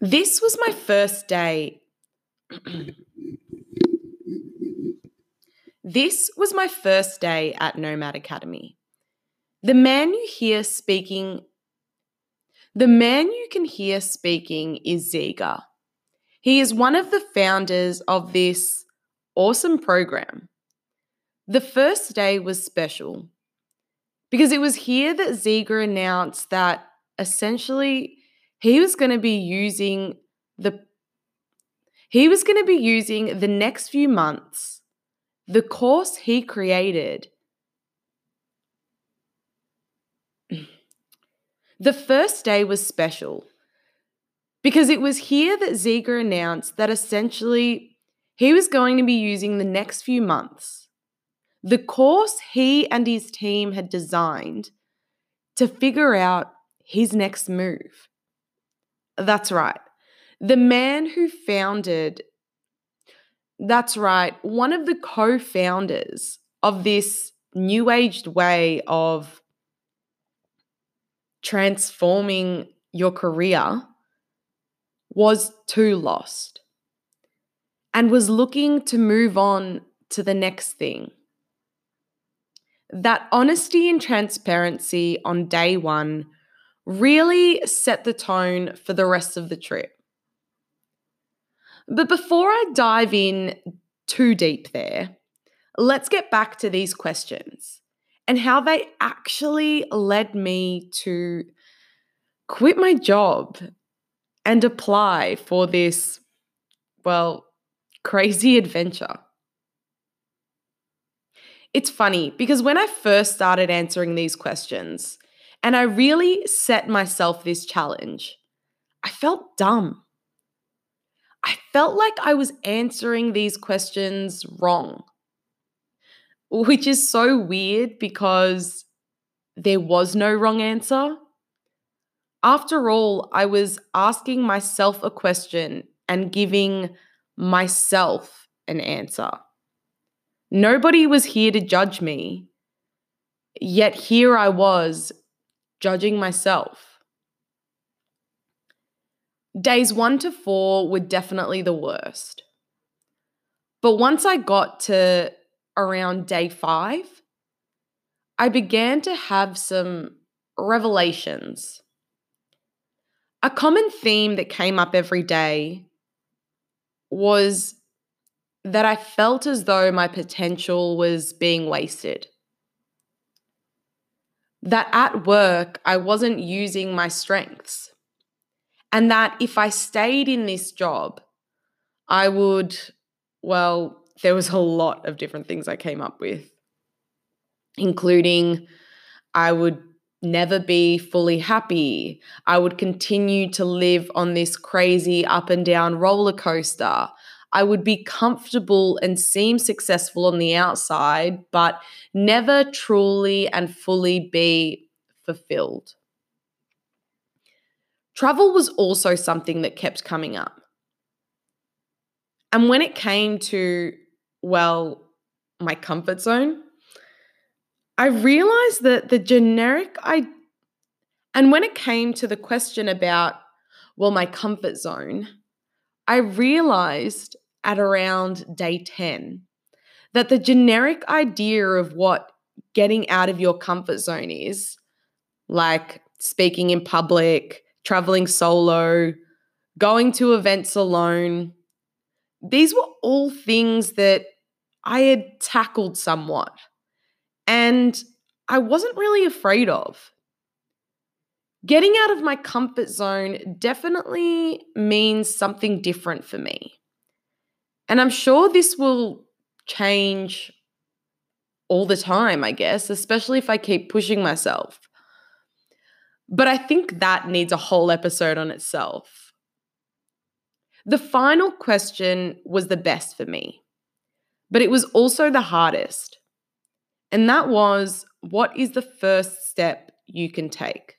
This was my first day. this was my first day at Nomad Academy. The man you hear speaking, the man you can hear speaking is Ziga. He is one of the founders of this awesome program. The first day was special because it was here that Ziga announced that essentially he was going to be using the he was going to be using the next few months the course he created the first day was special because it was here that Ziga announced that essentially he was going to be using the next few months the course he and his team had designed to figure out his next move. That's right. The man who founded, that's right, one of the co founders of this new aged way of transforming your career was too lost and was looking to move on to the next thing. That honesty and transparency on day one really set the tone for the rest of the trip. But before I dive in too deep there, let's get back to these questions and how they actually led me to quit my job and apply for this, well, crazy adventure. It's funny because when I first started answering these questions, and I really set myself this challenge. I felt dumb. I felt like I was answering these questions wrong, which is so weird because there was no wrong answer. After all, I was asking myself a question and giving myself an answer. Nobody was here to judge me. Yet here I was judging myself. Days one to four were definitely the worst. But once I got to around day five, I began to have some revelations. A common theme that came up every day was that I felt as though my potential was being wasted that at work I wasn't using my strengths. And that if I stayed in this job, I would, well, there was a lot of different things I came up with, including I would never be fully happy. I would continue to live on this crazy up and down roller coaster. I would be comfortable and seem successful on the outside, but never truly and fully be fulfilled. Travel was also something that kept coming up. And when it came to, well, my comfort zone, I realized that the generic I and when it came to the question about, well, my comfort zone, I realized at around day 10 that the generic idea of what getting out of your comfort zone is, like speaking in public, traveling solo, going to events alone, these were all things that I had tackled somewhat and I wasn't really afraid of. Getting out of my comfort zone definitely means something different for me. And I'm sure this will change all the time, I guess, especially if I keep pushing myself. But I think that needs a whole episode on itself. The final question was the best for me, but it was also the hardest. And that was what is the first step you can take?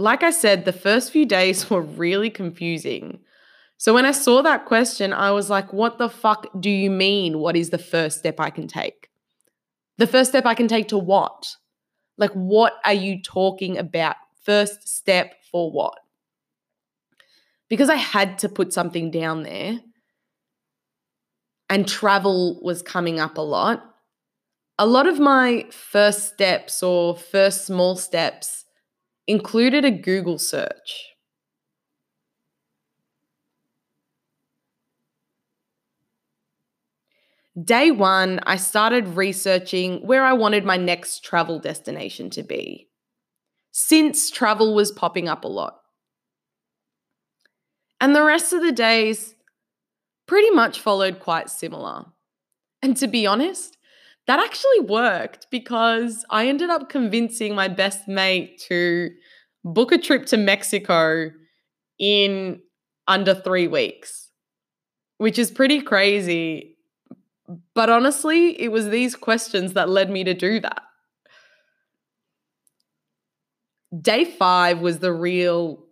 Like I said, the first few days were really confusing. So when I saw that question, I was like, what the fuck do you mean? What is the first step I can take? The first step I can take to what? Like, what are you talking about? First step for what? because I had to put something down there and travel was coming up a lot, a lot of my first steps or first small steps included a Google search. Day one, I started researching where I wanted my next travel destination to be, since travel was popping up a lot. And the rest of the days pretty much followed quite similar. And to be honest, that actually worked because I ended up convincing my best mate to book a trip to Mexico in under three weeks, which is pretty crazy. But honestly, it was these questions that led me to do that. Day five was the real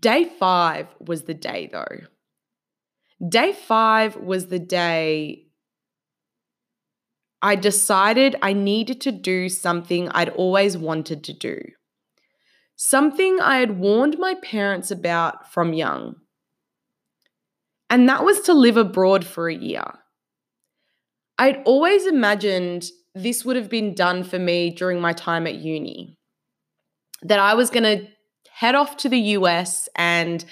Day five was the day, though. Day five was the day I decided I needed to do something I'd always wanted to do. Something I had warned my parents about from young. And that was to live abroad for a year. I'd always imagined this would have been done for me during my time at uni. That I was going to head off to the US and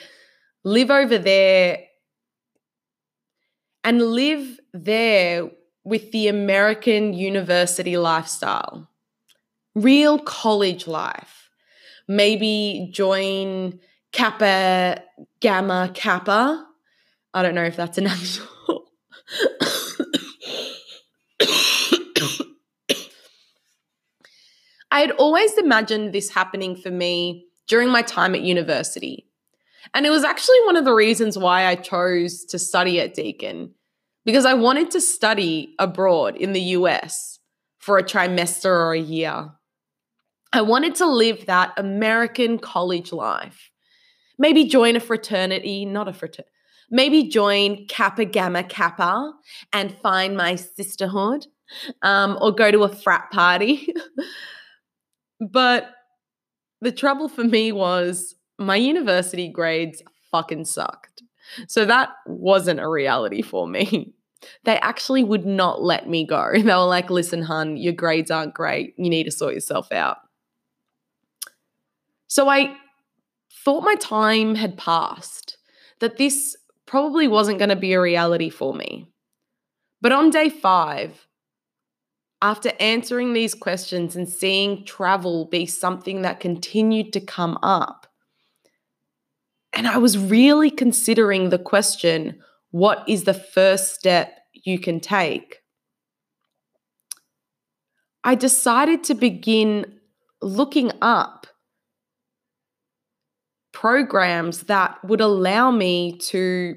live over there and live there with the American university lifestyle, real college life. Maybe join Kappa Gamma Kappa. I don't know if that's an actual. I had always imagined this happening for me during my time at university. And it was actually one of the reasons why I chose to study at Deakin, because I wanted to study abroad in the US for a trimester or a year. I wanted to live that American college life. Maybe join a fraternity, not a fraternity, maybe join Kappa Gamma Kappa and find my sisterhood um, or go to a frat party. but the trouble for me was my university grades fucking sucked. So that wasn't a reality for me. They actually would not let me go. They were like, listen, hun, your grades aren't great. You need to sort yourself out. So I thought my time had passed, that this probably wasn't going to be a reality for me. But on day five, after answering these questions and seeing travel be something that continued to come up, and I was really considering the question what is the first step you can take? I decided to begin looking up programs that would allow me to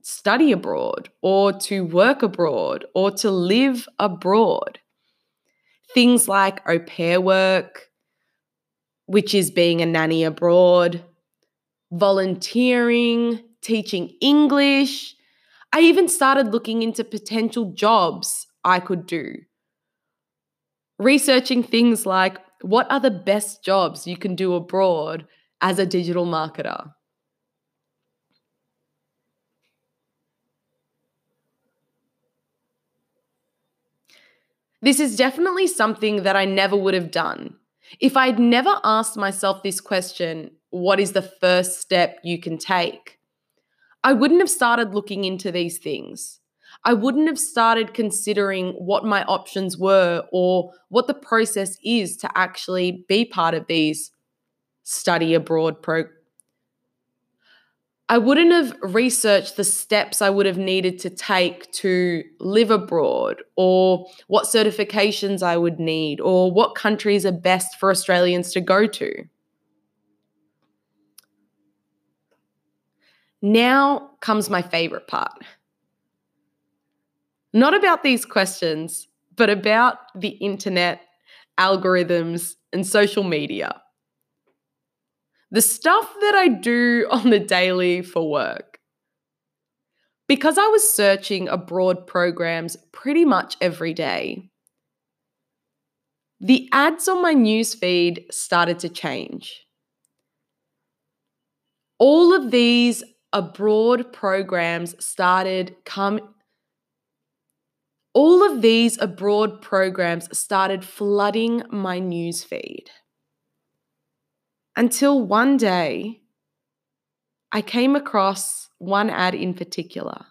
study abroad or to work abroad or to live abroad. Things like au pair work, which is being a nanny abroad, volunteering, teaching English. I even started looking into potential jobs I could do. Researching things like what are the best jobs you can do abroad as a digital marketer? This is definitely something that I never would have done. If I'd never asked myself this question, what is the first step you can take? I wouldn't have started looking into these things. I wouldn't have started considering what my options were or what the process is to actually be part of these study abroad programs. I wouldn't have researched the steps I would have needed to take to live abroad, or what certifications I would need, or what countries are best for Australians to go to. Now comes my favorite part. Not about these questions, but about the internet, algorithms, and social media the stuff that I do on the daily for work. Because I was searching abroad programs pretty much every day, the ads on my newsfeed started to change. all of these abroad programs started come all of these abroad programs started flooding my news feed. Until one day, I came across one ad in particular.